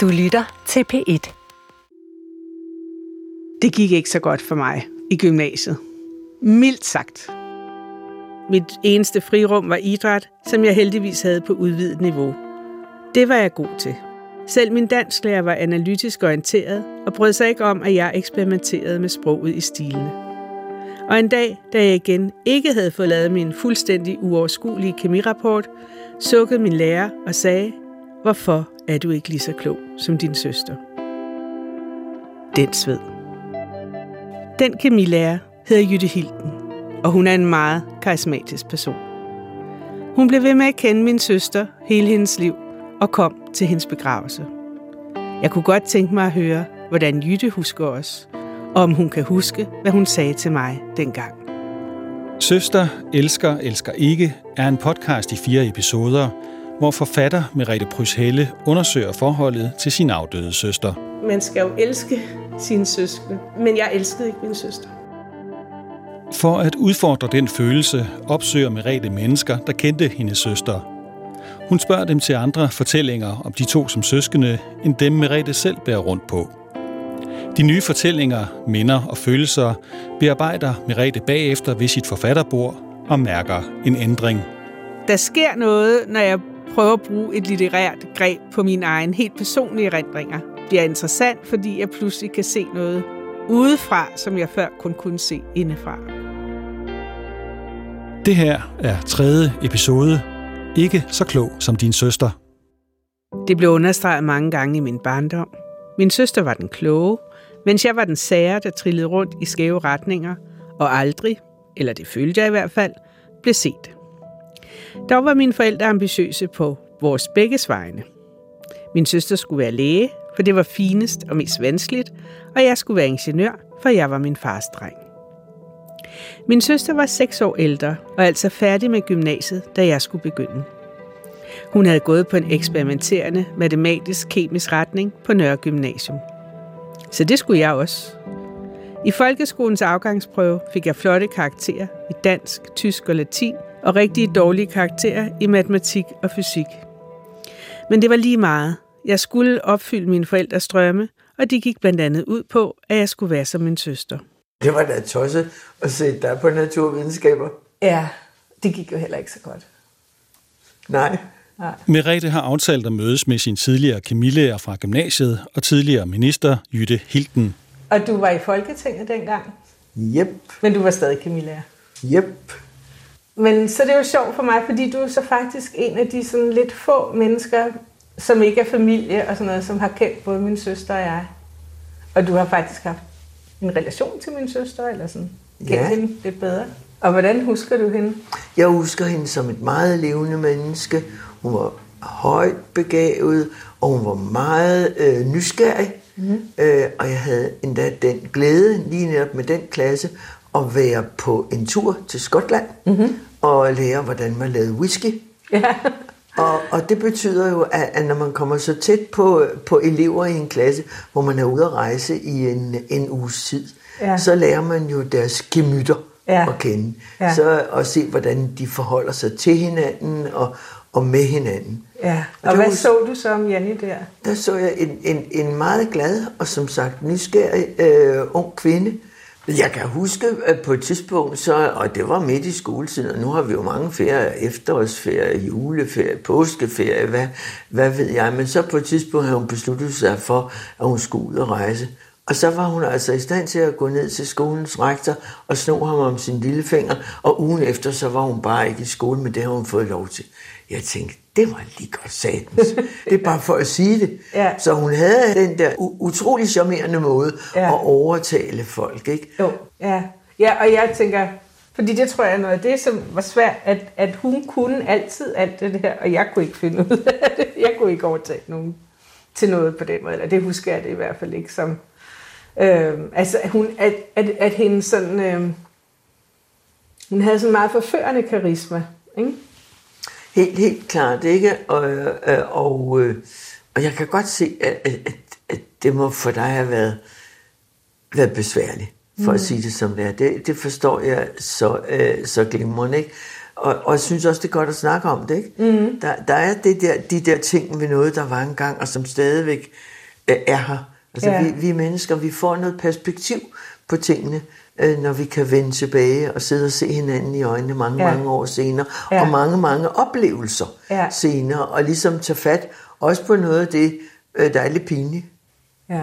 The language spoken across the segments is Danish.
Du lytter til P1. Det gik ikke så godt for mig i gymnasiet. Mildt sagt. Mit eneste frirum var idræt, som jeg heldigvis havde på udvidet niveau. Det var jeg god til. Selv min dansklærer var analytisk orienteret og brød sig ikke om, at jeg eksperimenterede med sproget i stilene. Og en dag, da jeg igen ikke havde fået lavet min fuldstændig uoverskuelige kemirapport, sukkede min lærer og sagde, hvorfor er du ikke lige så klog som din søster? Den sved. Den kemilærer hedder Jytte Hilden, og hun er en meget karismatisk person. Hun blev ved med at kende min søster hele hendes liv og kom til hendes begravelse. Jeg kunne godt tænke mig at høre, hvordan Jytte husker os, og om hun kan huske, hvad hun sagde til mig dengang. Søster, elsker, elsker ikke er en podcast i fire episoder, hvor forfatter Merete Pryshelle undersøger forholdet til sin afdøde søster. Man skal jo elske sine søskende, men jeg elskede ikke min søster. For at udfordre den følelse, opsøger Merete mennesker, der kendte hendes søster. Hun spørger dem til andre fortællinger om de to som søskende, end dem Merete selv bærer rundt på. De nye fortællinger, minder og følelser bearbejder Merete bagefter ved sit forfatterbord og mærker en ændring. Der sker noget, når jeg prøver at bruge et litterært greb på mine egne helt personlige erindringer. Det er interessant, fordi jeg pludselig kan se noget udefra, som jeg før kun kunne se indefra. Det her er tredje episode. Ikke så klog som din søster. Det blev understreget mange gange i min barndom. Min søster var den kloge, mens jeg var den sære, der trillede rundt i skæve retninger, og aldrig, eller det følte jeg i hvert fald, blev set. Dog var mine forældre ambitiøse på vores begges vegne. Min søster skulle være læge, for det var finest og mest vanskeligt, og jeg skulle være ingeniør, for jeg var min fars dreng. Min søster var seks år ældre og altså færdig med gymnasiet, da jeg skulle begynde. Hun havde gået på en eksperimenterende matematisk-kemisk retning på Nørre Gymnasium. Så det skulle jeg også. I folkeskolens afgangsprøve fik jeg flotte karakterer i dansk, tysk og latin, og rigtig dårlige karakterer i matematik og fysik. Men det var lige meget. Jeg skulle opfylde mine forældres drømme, og de gik blandt andet ud på, at jeg skulle være som min søster. Det var da tosset at se dig på naturvidenskaber. Ja, det gik jo heller ikke så godt. Nej. Nej. Merete har aftalt at mødes med sin tidligere kemilærer fra gymnasiet og tidligere minister Jytte Hilden. Og du var i Folketinget dengang? Jep. Men du var stadig kemilærer? Jep. Men så det er jo sjovt for mig, fordi du er så faktisk en af de sådan lidt få mennesker, som ikke er familie og sådan noget, som har kendt både min søster og jeg. Og du har faktisk haft en relation til min søster, eller sådan kendt ja. hende lidt bedre. Og hvordan husker du hende? Jeg husker hende som et meget levende menneske. Hun var højt begavet, og hun var meget øh, nysgerrig. Mm-hmm. Øh, og jeg havde endda den glæde, lige netop med den klasse, at være på en tur til Skotland mm-hmm. Og lære, hvordan man lavede whisky. Ja. og, og det betyder jo, at, at når man kommer så tæt på, på elever i en klasse, hvor man er ude at rejse i en, en uges tid, ja. så lærer man jo deres gemytter ja. at kende. Ja. Så at se, hvordan de forholder sig til hinanden og, og med hinanden. Ja. Og, og hvad så du så om Janne der? Der så jeg en, en, en meget glad og som sagt nysgerrig øh, ung kvinde, jeg kan huske, at på et tidspunkt, så, og det var midt i skoletiden, og nu har vi jo mange ferier, efterårsferie, juleferie, påskeferie, hvad, hvad ved jeg, men så på et tidspunkt havde hun besluttet sig for, at hun skulle ud og rejse. Og så var hun altså i stand til at gå ned til skolens rektor og sno ham om sin lille finger, og ugen efter, så var hun bare ikke i skole, men det har hun fået lov til. Jeg tænkte, det var lige godt satans. Det er bare for at sige det. ja. Så hun havde den der utrolig charmerende måde ja. at overtale folk, ikke? Jo, ja. Ja, og jeg tænker, fordi det tror jeg er noget af det, som var svært, at, at hun kunne altid alt det her, og jeg kunne ikke finde ud af det. Jeg kunne ikke overtage nogen til noget på den måde, eller det husker jeg det i hvert fald ikke som. Øh, altså, hun, at, at, at hende sådan, øh, hun havde sådan meget forførende karisma, ikke? Helt, helt klart, ikke? Og, øh, og, øh, og jeg kan godt se, at, at, at det må for dig have været, været besværligt, for mm. at sige det som det er. Det, det forstår jeg så, øh, så glimrende, ikke? og, og jeg synes også, det er godt at snakke om det. Ikke? Mm. Der, der er det der, de der ting ved noget, der var engang, og som stadigvæk øh, er her. Altså, ja. vi, vi mennesker, vi får noget perspektiv på tingene, øh, når vi kan vende tilbage og sidde og se hinanden i øjnene mange, ja. mange år senere, ja. og mange, mange oplevelser ja. senere, og ligesom tage fat også på noget af det, øh, der er lidt pinligt. Ja.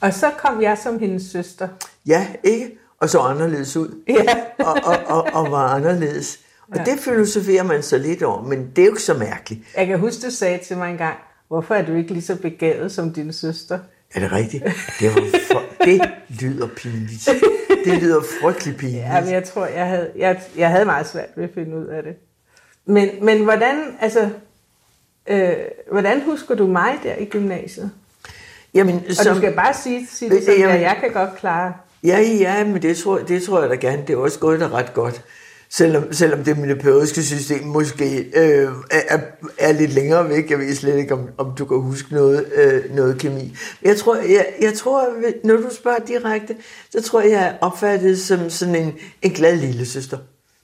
Og så kom jeg som hendes søster. Ja, ikke? Og så anderledes ud. Ja. og, og, og, og var anderledes. Og ja. det filosoferer man så lidt over, men det er jo ikke så mærkeligt. Jeg kan huske, du sagde til mig engang, hvorfor er du ikke lige så begavet som din søster? Er det rigtigt? Det, var for, det lyder pinligt. Det lyder frygtelig pinligt. Ja, men jeg tror, jeg havde, jeg, jeg havde meget svært ved at finde ud af det. Men, men hvordan, altså, øh, hvordan husker du mig der i gymnasiet? Jamen, og som, du skal bare sige, sige det sådan, jamen, jeg kan godt klare. Ja, ja, men det tror, det tror jeg da gerne. Det er også gået da ret godt. Selvom, selvom det metaboliske system måske øh, er, er lidt længere væk. Jeg ved slet ikke, om, om du kan huske noget, øh, noget kemi. Jeg tror, jeg, jeg tror, når du spørger direkte, så tror jeg, jeg opfattet som sådan en, en glad lille søster.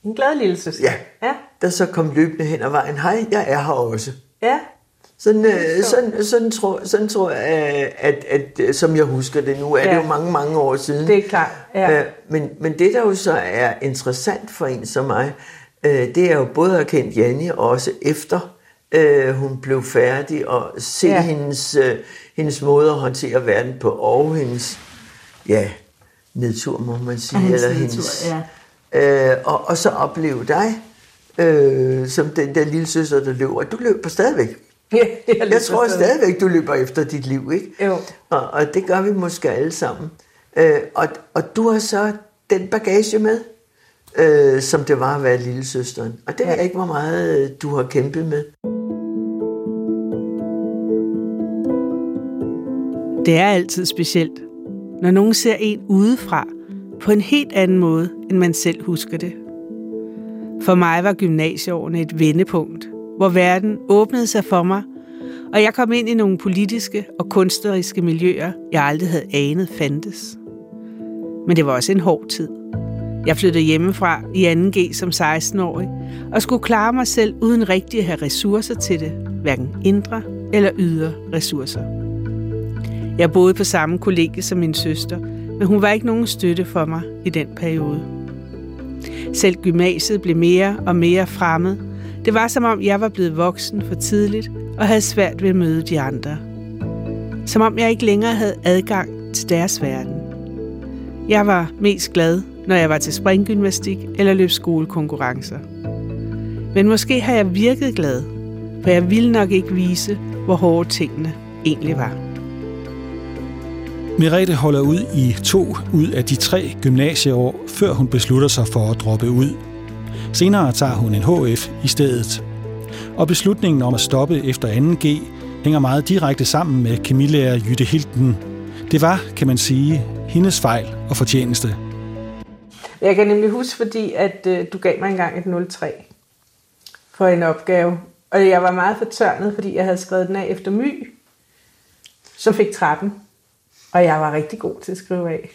En glad lille søster? Ja. ja. Der så kom løbende hen ad vejen. Hej, jeg er her også. Ja. Sådan, øh, sådan, sådan, tror, sådan tror jeg, at, at, at, som jeg husker det nu, er ja. det jo mange, mange år siden. Det er klart, ja. Øh, men, men det, der jo så er interessant for en som mig, øh, det er jo både at kende Janne også efter øh, hun blev færdig, og se ja. hendes, øh, hendes måde at håndtere verden på, og hendes ja, nedtur, må man sige. Hendes eller nedtur, hendes, ja. øh, og, og så opleve dig, øh, som den der lille søster, der løber. Du løber stadigvæk. Ja, jeg, jeg tror stadigvæk, du løber efter dit liv, ikke? Jo. Og, og det gør vi måske alle sammen. Øh, og, og du har så den bagage med, øh, som det var at være lille søsteren. Og det er ja. ikke, hvor meget øh, du har kæmpet med. Det er altid specielt, når nogen ser en udefra på en helt anden måde, end man selv husker det. For mig var gymnasieårene et vendepunkt – hvor verden åbnede sig for mig, og jeg kom ind i nogle politiske og kunstneriske miljøer, jeg aldrig havde anet fandtes. Men det var også en hård tid. Jeg flyttede hjemmefra i 2G som 16-årig, og skulle klare mig selv uden rigtig at have ressourcer til det, hverken indre eller ydre ressourcer. Jeg boede på samme kollegie som min søster, men hun var ikke nogen støtte for mig i den periode. Selv gymnasiet blev mere og mere fremmed, det var som om, jeg var blevet voksen for tidligt og havde svært ved at møde de andre. Som om jeg ikke længere havde adgang til deres verden. Jeg var mest glad, når jeg var til springgymnastik eller løb skolekonkurrencer. Men måske har jeg virket glad, for jeg ville nok ikke vise, hvor hårde tingene egentlig var. Merete holder ud i to ud af de tre gymnasieår, før hun beslutter sig for at droppe ud Senere tager hun en HF i stedet. Og beslutningen om at stoppe efter 2G hænger meget direkte sammen med kemilærer Jytte Hilden. Det var, kan man sige, hendes fejl og fortjeneste. Jeg kan nemlig huske, fordi at øh, du gav mig engang et 03 for en opgave. Og jeg var meget fortørnet, fordi jeg havde skrevet den af efter my, som fik 13. Og jeg var rigtig god til at skrive af.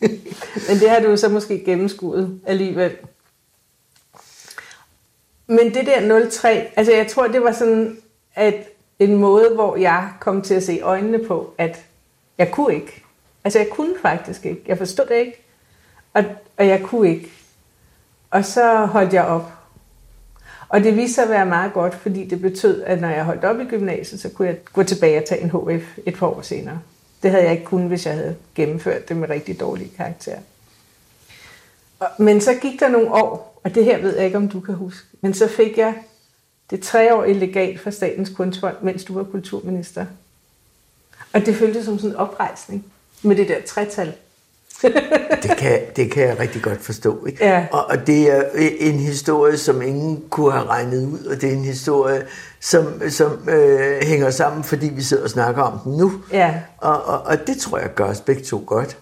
Men det har du så måske gennemskuet alligevel. Men det der 03, altså jeg tror, det var sådan at en måde, hvor jeg kom til at se øjnene på, at jeg kunne ikke. Altså jeg kunne faktisk ikke. Jeg forstod det ikke. Og, og jeg kunne ikke. Og så holdt jeg op. Og det viste sig at være meget godt, fordi det betød, at når jeg holdt op i gymnasiet, så kunne jeg gå tilbage og tage en HF et par år senere. Det havde jeg ikke kunnet, hvis jeg havde gennemført det med rigtig dårlige karakterer. Men så gik der nogle år, og det her ved jeg ikke, om du kan huske. Men så fik jeg det treårige legat fra Statens Kunstfond, mens du var kulturminister. Og det føltes som sådan en oprejsning med det der tretal. det, kan, det kan jeg rigtig godt forstå. Ikke? Ja. Og, og det er en historie, som ingen kunne have regnet ud, og det er en historie, som, som øh, hænger sammen, fordi vi sidder og snakker om den nu. Ja. Og, og, og det tror jeg gør os begge to godt.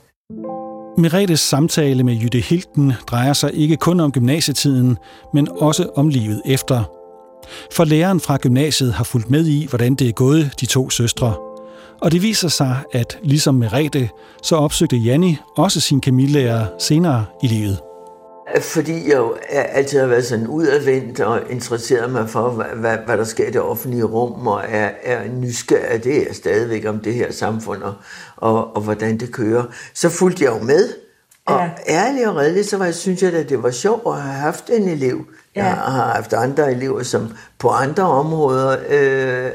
Meretes samtale med Jytte Hilden drejer sig ikke kun om gymnasietiden, men også om livet efter. For læreren fra gymnasiet har fulgt med i, hvordan det er gået de to søstre. Og det viser sig, at ligesom Merete, så opsøgte Janni også sin kemilærer senere i livet. Fordi jeg jo altid har været sådan udadvendt og interesseret mig for, hvad, hvad, hvad der sker i det offentlige rum, og er, er nysgerrig, det er stadigvæk om det her samfund, og, og, og hvordan det kører. Så fulgte jeg jo med, og ja. ærligt og redeligt, så var, jeg, synes jeg, at det var sjovt at have haft en elev. Ja. Jeg har haft andre elever, som på andre områder øh,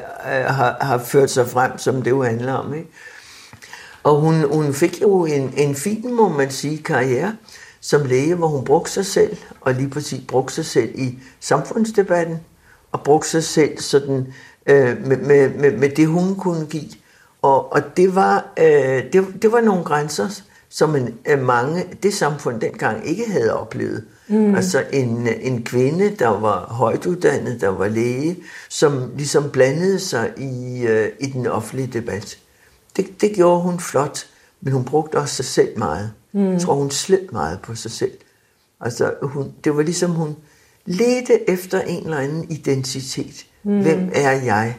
har, har ført sig frem, som det jo handler om. Ikke? Og hun, hun fik jo en, en fin, må man sige, karriere som læge, hvor hun brugte sig selv, og lige præcis brugte sig selv i samfundsdebatten, og brugte sig selv sådan, øh, med, med, med, med det, hun kunne give. Og, og det, var, øh, det, det var nogle grænser, som en, øh, mange, det samfund dengang ikke havde oplevet. Mm. Altså en, en kvinde, der var højt uddannet, der var læge, som ligesom blandede sig i, øh, i den offentlige debat. Det, det gjorde hun flot, men hun brugte også sig selv meget. Mm. Jeg tror, hun sled meget på sig selv. Altså, hun, det var ligesom, hun ledte efter en eller anden identitet. Mm. Hvem er jeg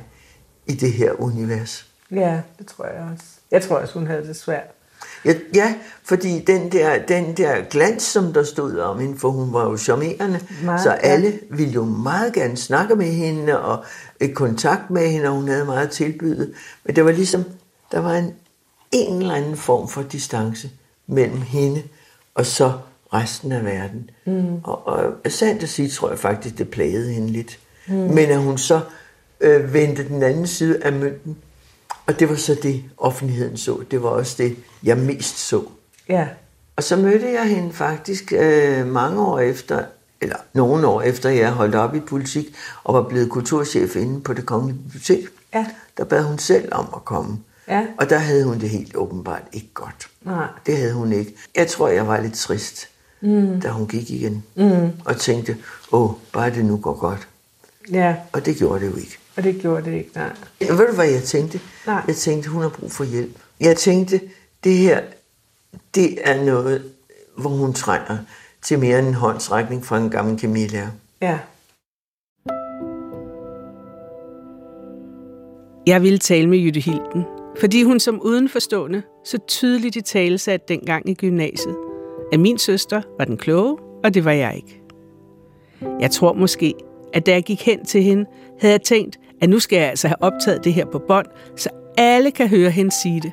i det her univers? Ja, det tror jeg også. Jeg tror også, hun havde det svært. Ja, ja fordi den der, den der glans, som der stod om hende, for hun var jo charmerende, meget, så alle ja. ville jo meget gerne snakke med hende og i kontakt med hende, og hun havde meget tilbydet. Men det var ligesom, der var en, en eller anden form for distance mellem hende og så resten af verden. Mm. Og, og sandt at sige, tror jeg faktisk, det plagede hende lidt. Mm. Men at hun så øh, vendte den anden side af mønten, og det var så det, offentligheden så. Det var også det, jeg mest så. Ja. Og så mødte jeg hende faktisk øh, mange år efter, eller nogle år efter, jeg holdt op i politik, og var blevet kulturchef inde på det kongelige bibliotek. Ja. Der bad hun selv om at komme. Ja. Og der havde hun det helt åbenbart ikke godt. Nej. Det havde hun ikke. Jeg tror, jeg var lidt trist, mm. da hun gik igen. Mm. Og tænkte, åh, bare det nu går godt. Ja. Og det gjorde det jo ikke. Og det gjorde det ikke, nej. Ja, ved du, hvad jeg tænkte? Nej. Jeg tænkte, hun har brug for hjælp. Jeg tænkte, det her, det er noget, hvor hun trænger til mere end en håndsrækning fra en gammel kemilærer. Ja. Jeg ville tale med Jytte Hilden, fordi hun som udenforstående så tydeligt i tale satte dengang i gymnasiet, at min søster var den kloge, og det var jeg ikke. Jeg tror måske, at da jeg gik hen til hende, havde jeg tænkt, at nu skal jeg altså have optaget det her på bånd, så alle kan høre hende sige det.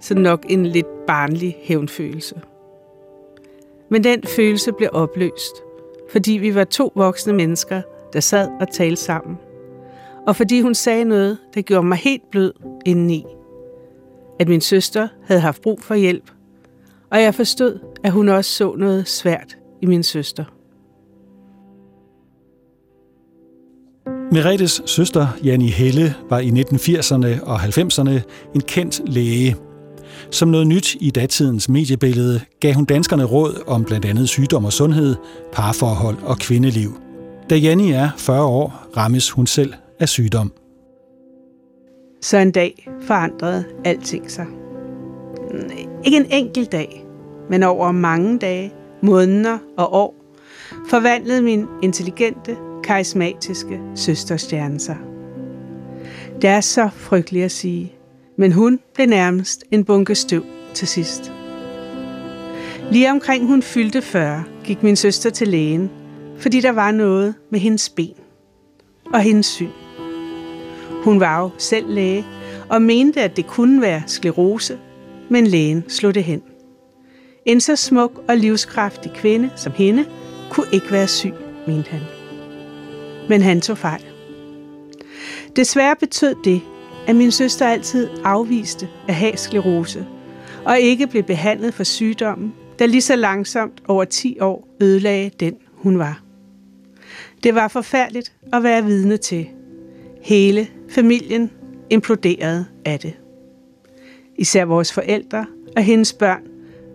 Så nok en lidt barnlig hævnfølelse. Men den følelse blev opløst, fordi vi var to voksne mennesker, der sad og talte sammen. Og fordi hun sagde noget, der gjorde mig helt blød indeni at min søster havde haft brug for hjælp, og jeg forstod, at hun også så noget svært i min søster. Meretes søster, Janni Helle, var i 1980'erne og 90'erne en kendt læge. Som noget nyt i datidens mediebillede gav hun danskerne råd om blandt andet sygdom og sundhed, parforhold og kvindeliv. Da Janni er 40 år, rammes hun selv af sygdom. Så en dag forandrede alting sig. Ikke en enkelt dag, men over mange dage, måneder og år, forvandlede min intelligente, karismatiske søsterstjerne sig. Det er så frygteligt at sige, men hun blev nærmest en bunke støv til sidst. Lige omkring hun fyldte 40, gik min søster til lægen, fordi der var noget med hendes ben og hendes syn. Hun var jo selv læge og mente, at det kunne være sklerose, men lægen slog det hen. En så smuk og livskraftig kvinde som hende kunne ikke være syg, mente han. Men han tog fejl. Desværre betød det, at min søster altid afviste at have sklerose, og ikke blev behandlet for sygdommen, der lige så langsomt over 10 år ødelagde den, hun var. Det var forfærdeligt at være vidne til, Hele familien imploderede af det. Især vores forældre og hendes børn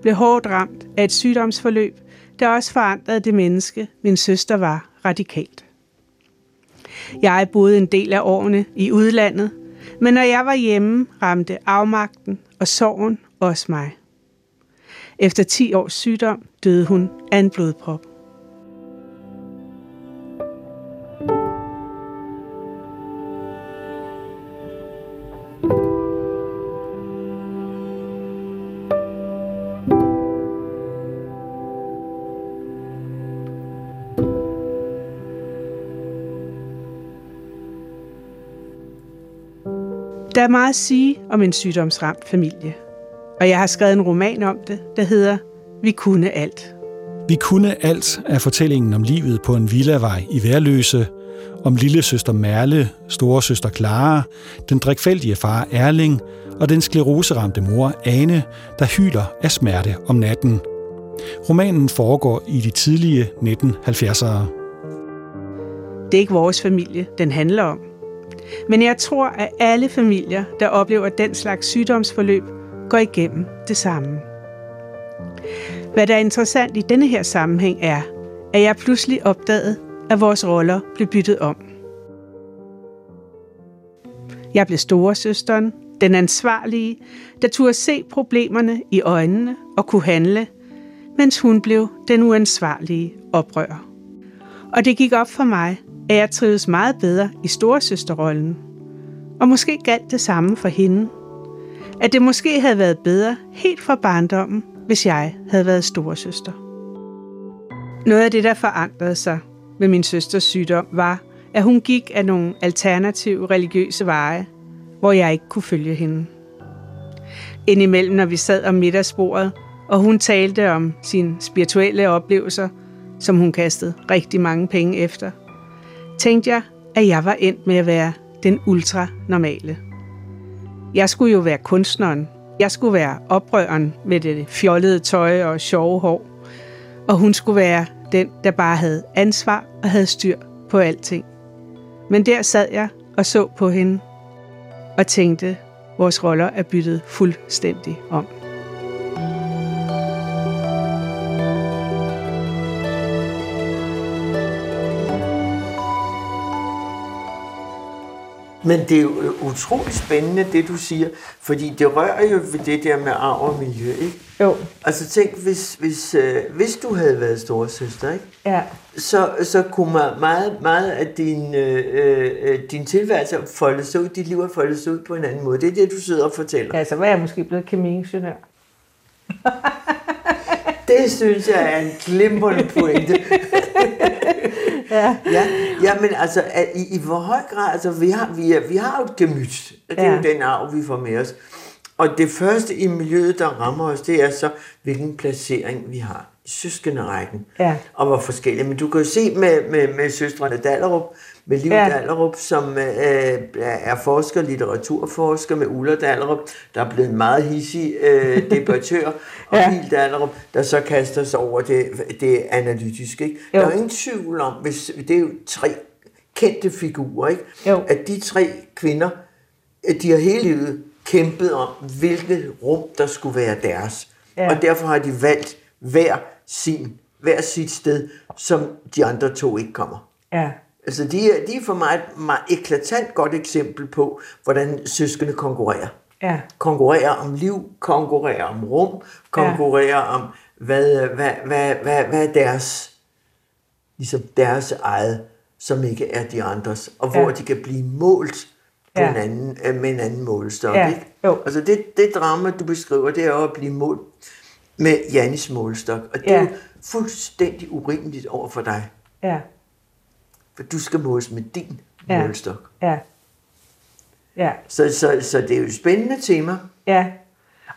blev hårdt ramt af et sygdomsforløb, der også forandrede det menneske, min søster var radikalt. Jeg boede en del af årene i udlandet, men når jeg var hjemme, ramte afmagten og sorgen også mig. Efter 10 års sygdom døde hun af en blodprop. Er meget at sige om en sygdomsramt familie. Og jeg har skrevet en roman om det, der hedder Vi kunne alt. Vi kunne alt er fortællingen om livet på en villavej i Værløse, om lille søster Merle, store søster Clara, den drikfældige far Erling og den skleroseramte mor Ane, der hyler af smerte om natten. Romanen foregår i de tidlige 1970'ere. Det er ikke vores familie, den handler om. Men jeg tror, at alle familier, der oplever den slags sygdomsforløb, går igennem det samme. Hvad der er interessant i denne her sammenhæng er, at jeg pludselig opdagede, at vores roller blev byttet om. Jeg blev storesøsteren, den ansvarlige, der turde se problemerne i øjnene og kunne handle, mens hun blev den uansvarlige oprører. Og det gik op for mig, at jeg trives meget bedre i storesøsterrollen. Og måske galt det samme for hende. At det måske havde været bedre helt fra barndommen, hvis jeg havde været storesøster. Noget af det, der forandrede sig med min søsters sygdom, var, at hun gik af nogle alternative religiøse veje, hvor jeg ikke kunne følge hende. Indimellem, når vi sad om middagsbordet, og hun talte om sine spirituelle oplevelser, som hun kastede rigtig mange penge efter, tænkte jeg, at jeg var endt med at være den ultra-normale. Jeg skulle jo være kunstneren. Jeg skulle være oprøreren med det fjollede tøj og sjove hår. Og hun skulle være den, der bare havde ansvar og havde styr på alting. Men der sad jeg og så på hende og tænkte, vores roller er byttet fuldstændig om. Men det er jo utroligt spændende, det du siger, fordi det rører jo ved det der med arv og miljø, ikke? Jo. Altså tænk, hvis, hvis, øh, hvis du havde været storesøster, ikke? Ja. Så, så kunne man meget, meget af din, øh, øh, din tilværelse folde sig ud, dit liv er foldet sig ud på en anden måde. Det er det, du sidder og fortæller. Ja, så var jeg måske blevet kemiingeniør. Det synes jeg er en glimrende pointe. ja. ja. ja, men altså, i, i hvor høj grad, altså vi har, vi, vi har jo et gemyt. Det er ja. jo den arv, vi får med os. Og det første i miljøet, der rammer os, det er så, hvilken placering vi har i søskenderækken. Ja. Og hvor forskellige. Men du kan jo se med, med, med søstrene Dallerup, med Liv ja. Dallerup, som øh, er forsker, litteraturforsker, med Ulla Dallerup, der er blevet en meget hissig øh, debattør, og ja. Hil Dallerup, der så kaster sig over det, det analytiske. Ikke? Der er jo ingen tvivl om, hvis, det er jo tre kendte figurer, ikke? Jo. at de tre kvinder, de har hele livet kæmpet om, hvilket rum, der skulle være deres. Ja. Og derfor har de valgt hver sin hver sit sted, som de andre to ikke kommer. Ja. Altså, de er, de er for mig et meget eklatant godt eksempel på, hvordan søskende konkurrerer. Ja. Konkurrerer om liv, konkurrerer om rum, konkurrerer ja. om, hvad, hvad, hvad, hvad, hvad er deres, ligesom deres eget, som ikke er de andres, og hvor ja. de kan blive målt på ja. en anden, øh, med en anden målestok. Ja. Ikke? Jo. Altså det, det drama, du beskriver, det er jo at blive målt med Janis målestok, og det Ja. er jo fuldstændig urimeligt over for dig. Ja. For du skal måles med din Ja. målestok. Ja. Ja. Så, så, så det er jo et spændende tema. Ja.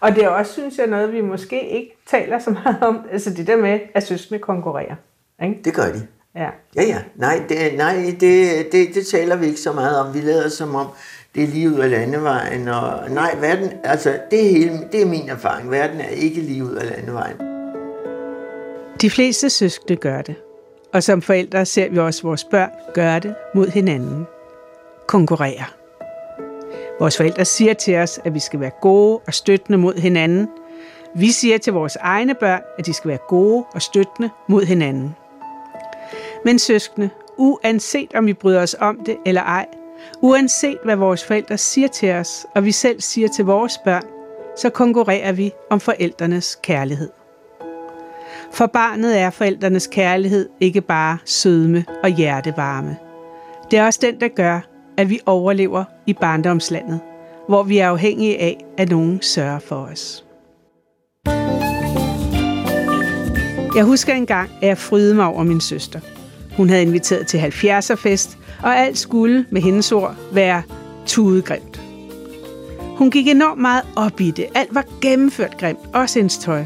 Og det er også, synes jeg, noget, vi måske ikke taler så meget om. Altså det der med, at søskende konkurrerer. Ikke? Det gør de. Ja. Ja, ja. Nej, det, nej det, det, det taler vi ikke så meget om. Vi lader som om, det er lige ud af landevejen. Og, nej, verden, altså, det er, hele, det er min erfaring. Verden er ikke lige ud af landevejen. De fleste søskende gør det. Og som forældre ser vi også vores børn gøre det mod hinanden. Konkurrere. Vores forældre siger til os, at vi skal være gode og støttende mod hinanden. Vi siger til vores egne børn, at de skal være gode og støttende mod hinanden. Men søskende, uanset om vi bryder os om det eller ej, uanset hvad vores forældre siger til os, og vi selv siger til vores børn, så konkurrerer vi om forældrenes kærlighed. For barnet er forældrenes kærlighed ikke bare sødme og hjertevarme. Det er også den, der gør, at vi overlever i barndomslandet, hvor vi er afhængige af, at nogen sørger for os. Jeg husker engang, at jeg frydede mig over min søster. Hun havde inviteret til 70'er fest, og alt skulle med hendes ord være tudegrimt. Hun gik enormt meget op i det. Alt var gennemført grimt, også hendes tøj.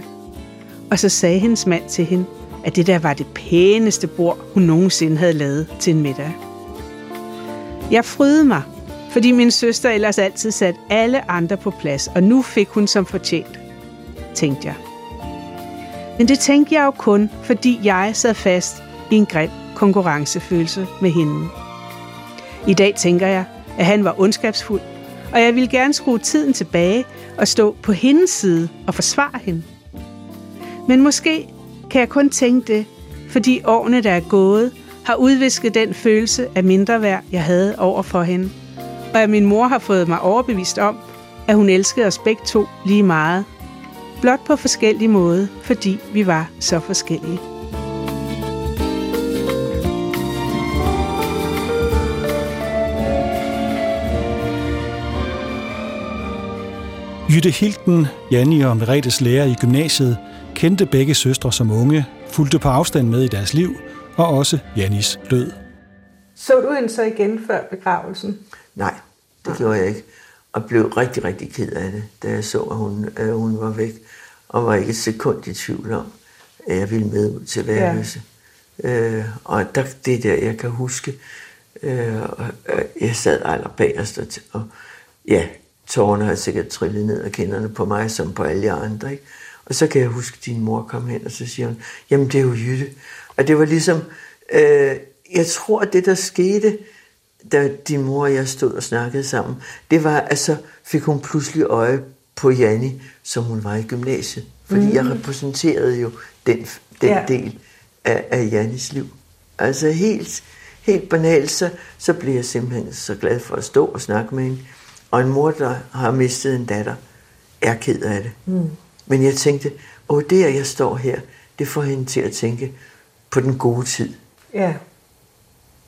Og så sagde hendes mand til hende, at det der var det pæneste bord, hun nogensinde havde lavet til en middag. Jeg frydede mig, fordi min søster ellers altid satte alle andre på plads, og nu fik hun som fortjent, tænkte jeg. Men det tænkte jeg jo kun, fordi jeg sad fast i en grim konkurrencefølelse med hende. I dag tænker jeg, at han var ondskabsfuld, og jeg ville gerne skrue tiden tilbage og stå på hendes side og forsvare hende. Men måske kan jeg kun tænke det, fordi årene, der er gået, har udvisket den følelse af mindre værd, jeg havde over for hende. Og at min mor har fået mig overbevist om, at hun elskede os begge to lige meget. Blot på forskellige måder, fordi vi var så forskellige. Jytte Hilden, Janni og Meretes lærer i gymnasiet, kendte begge søstre som unge, fulgte på afstand med i deres liv, og også Jannis død. Så du hende så igen før begravelsen? Nej, det gjorde jeg ikke. Og blev rigtig, rigtig ked af det, da jeg så, at hun, at hun var væk. Og var ikke et sekund i tvivl om, at jeg ville med ud til værelse. Ja. Øh, og der, det der, jeg kan huske, øh, jeg sad allerbærest, og, og ja, tårerne har sikkert trillet ned af kinderne på mig, som på alle andre. Ikke? Og så kan jeg huske, at din mor kom hen, og så siger hun, jamen det er jo Jytte. Og det var ligesom, øh, jeg tror, at det der skete, da din mor og jeg stod og snakkede sammen, det var, at så fik hun pludselig øje på Janni, som hun var i gymnasiet. Fordi mm. jeg repræsenterede jo den, den ja. del af, af Jannis liv. Altså helt, helt banalt, så, så blev jeg simpelthen så glad for at stå og snakke med hende. Og en mor, der har mistet en datter, er ked af det. Mm. Men jeg tænkte, åh, det at jeg står her, det får hende til at tænke på den gode tid. Ja.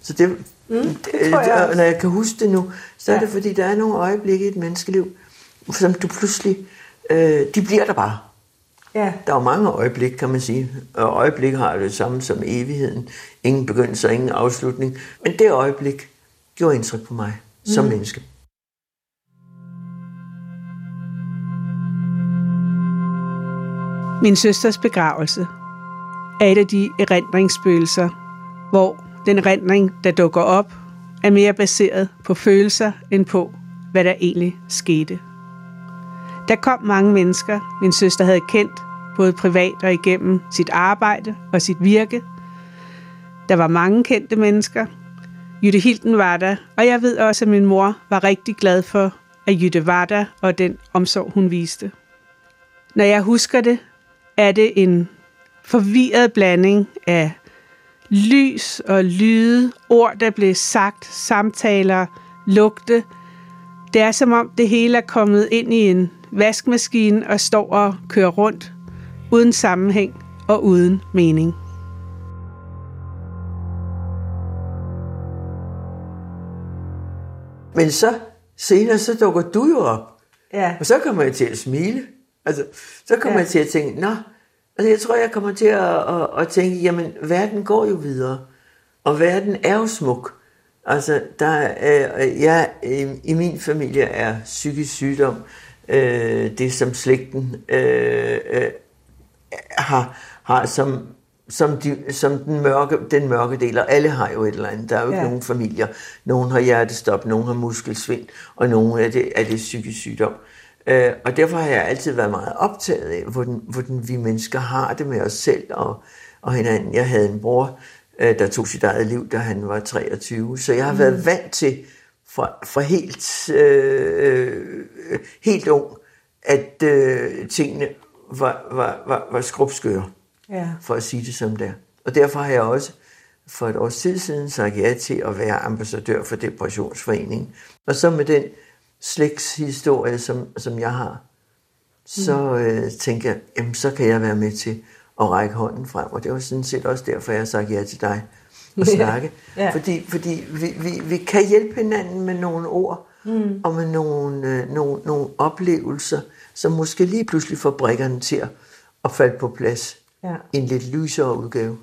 Så det, mm, det, det jeg når jeg kan huske det nu, så er ja. det fordi, der er nogle øjeblikke i et menneskeliv, som du pludselig, øh, de bliver der bare. Ja. Der er jo mange øjeblikke, kan man sige. Og øjeblik har det samme som evigheden. Ingen begyndelse og ingen afslutning. Men det øjeblik gjorde indtryk på mig mm. som menneske. Min søsters begravelse er et af de erindringsspøgelser, hvor den erindring, der dukker op, er mere baseret på følelser end på, hvad der egentlig skete. Der kom mange mennesker, min søster havde kendt, både privat og igennem sit arbejde og sit virke. Der var mange kendte mennesker. Jytte Hilden var der, og jeg ved også, at min mor var rigtig glad for, at Jytte var der, og den omsorg, hun viste. Når jeg husker det, er det en forvirret blanding af lys og lyde, ord, der blev sagt, samtaler, lugte. Det er som om det hele er kommet ind i en vaskemaskine og står og kører rundt, uden sammenhæng og uden mening. Men så senere, så dukker du jo op. Ja. Og så kommer jeg til at smile. Altså, så kommer ja. jeg til at tænke, nå, altså jeg tror, jeg kommer til at, at, at tænke, jamen, verden går jo videre, og verden er jo smuk. Altså, der er, jeg, i min familie er psykisk sygdom øh, det, som slægten øh, øh, har, har som, som, de, som den, mørke, den mørke del, og alle har jo et eller andet. Der er jo ikke ja. nogen familier. Nogen har hjertestop, nogen har muskelsvind, og nogen er det, er det psykisk sygdom. Øh, og derfor har jeg altid været meget optaget af, hvordan, hvordan vi mennesker har det med os selv og, og hinanden. Jeg havde en bror, øh, der tog sit eget liv, da han var 23, så jeg har mm. været vant til fra, fra helt, øh, helt ung, at øh, tingene var, var, var, var skrubskøre, ja. for at sige det som det er. Og derfor har jeg også for et års tid siden sagt ja til at være ambassadør for Depressionsforeningen. Og så med den slægtshistorie, som, som jeg har, så mm. øh, tænker jeg, jamen, så kan jeg være med til at række hånden frem. Og det var sådan set også derfor, jeg sagt ja til dig at snakke. ja. Fordi, fordi vi, vi, vi kan hjælpe hinanden med nogle ord mm. og med nogle, øh, nogle, nogle oplevelser, som måske lige pludselig får brækkerne til at, at falde på plads ja. i en lidt lysere udgave.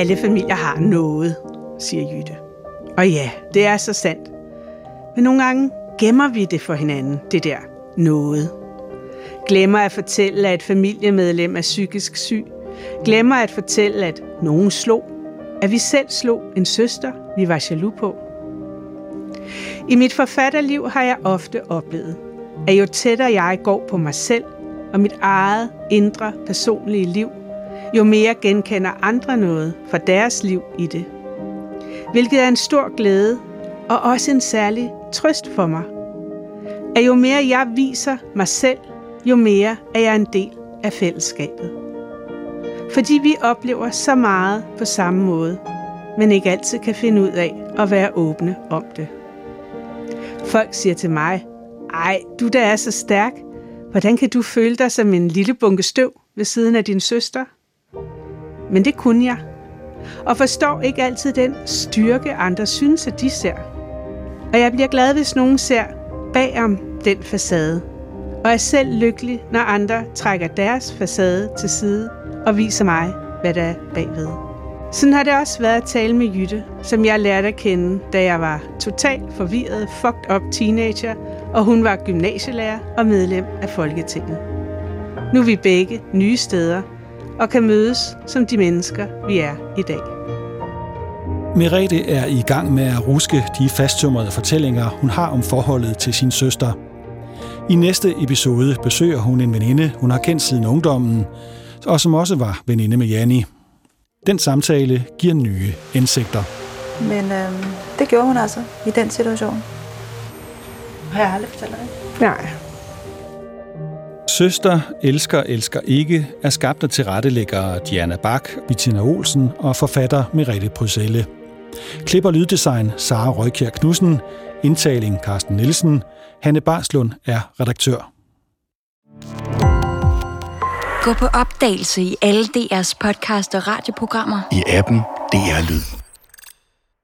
Alle familier har noget, siger Jytte. Og ja, det er så sandt. Men nogle gange gemmer vi det for hinanden, det der noget. Glemmer at fortælle, at et familiemedlem er psykisk syg. Glemmer at fortælle, at nogen slog. At vi selv slog en søster, vi var jaloux på. I mit forfatterliv har jeg ofte oplevet, at jo tættere jeg går på mig selv og mit eget indre personlige liv, jo mere genkender andre noget fra deres liv i det. Hvilket er en stor glæde og også en særlig trøst for mig. At jo mere jeg viser mig selv, jo mere er jeg en del af fællesskabet. Fordi vi oplever så meget på samme måde, men ikke altid kan finde ud af at være åbne om det. Folk siger til mig, ej, du der er så stærk. Hvordan kan du føle dig som en lille bunke støv ved siden af din søster? Men det kunne jeg. Og forstår ikke altid den styrke, andre synes, at de ser. Og jeg bliver glad, hvis nogen ser bagom den facade. Og er selv lykkelig, når andre trækker deres facade til side og viser mig, hvad der er bagved. Sådan har det også været at tale med Jytte, som jeg lærte at kende, da jeg var totalt forvirret, fucked up teenager, og hun var gymnasielærer og medlem af Folketinget. Nu er vi begge nye steder, og kan mødes som de mennesker, vi er i dag. Merete er i gang med at ruske de fasttømrede fortællinger, hun har om forholdet til sin søster. I næste episode besøger hun en veninde, hun har kendt siden ungdommen, og som også var veninde med Janni. Den samtale giver nye indsigter. Men øh, det gjorde hun altså i den situation. Har jeg aldrig fortalt dig Nej. Søster elsker, elsker ikke er skabt af tilrettelæggere Diana Bak, Bettina Olsen og forfatter Merete Bryselle. Klip og lyddesign Sara Røykjær Knudsen, indtaling Carsten Nielsen, Hanne Barslund er redaktør. Gå på opdagelse i alle DR's podcast og radioprogrammer. I appen DR Lyd.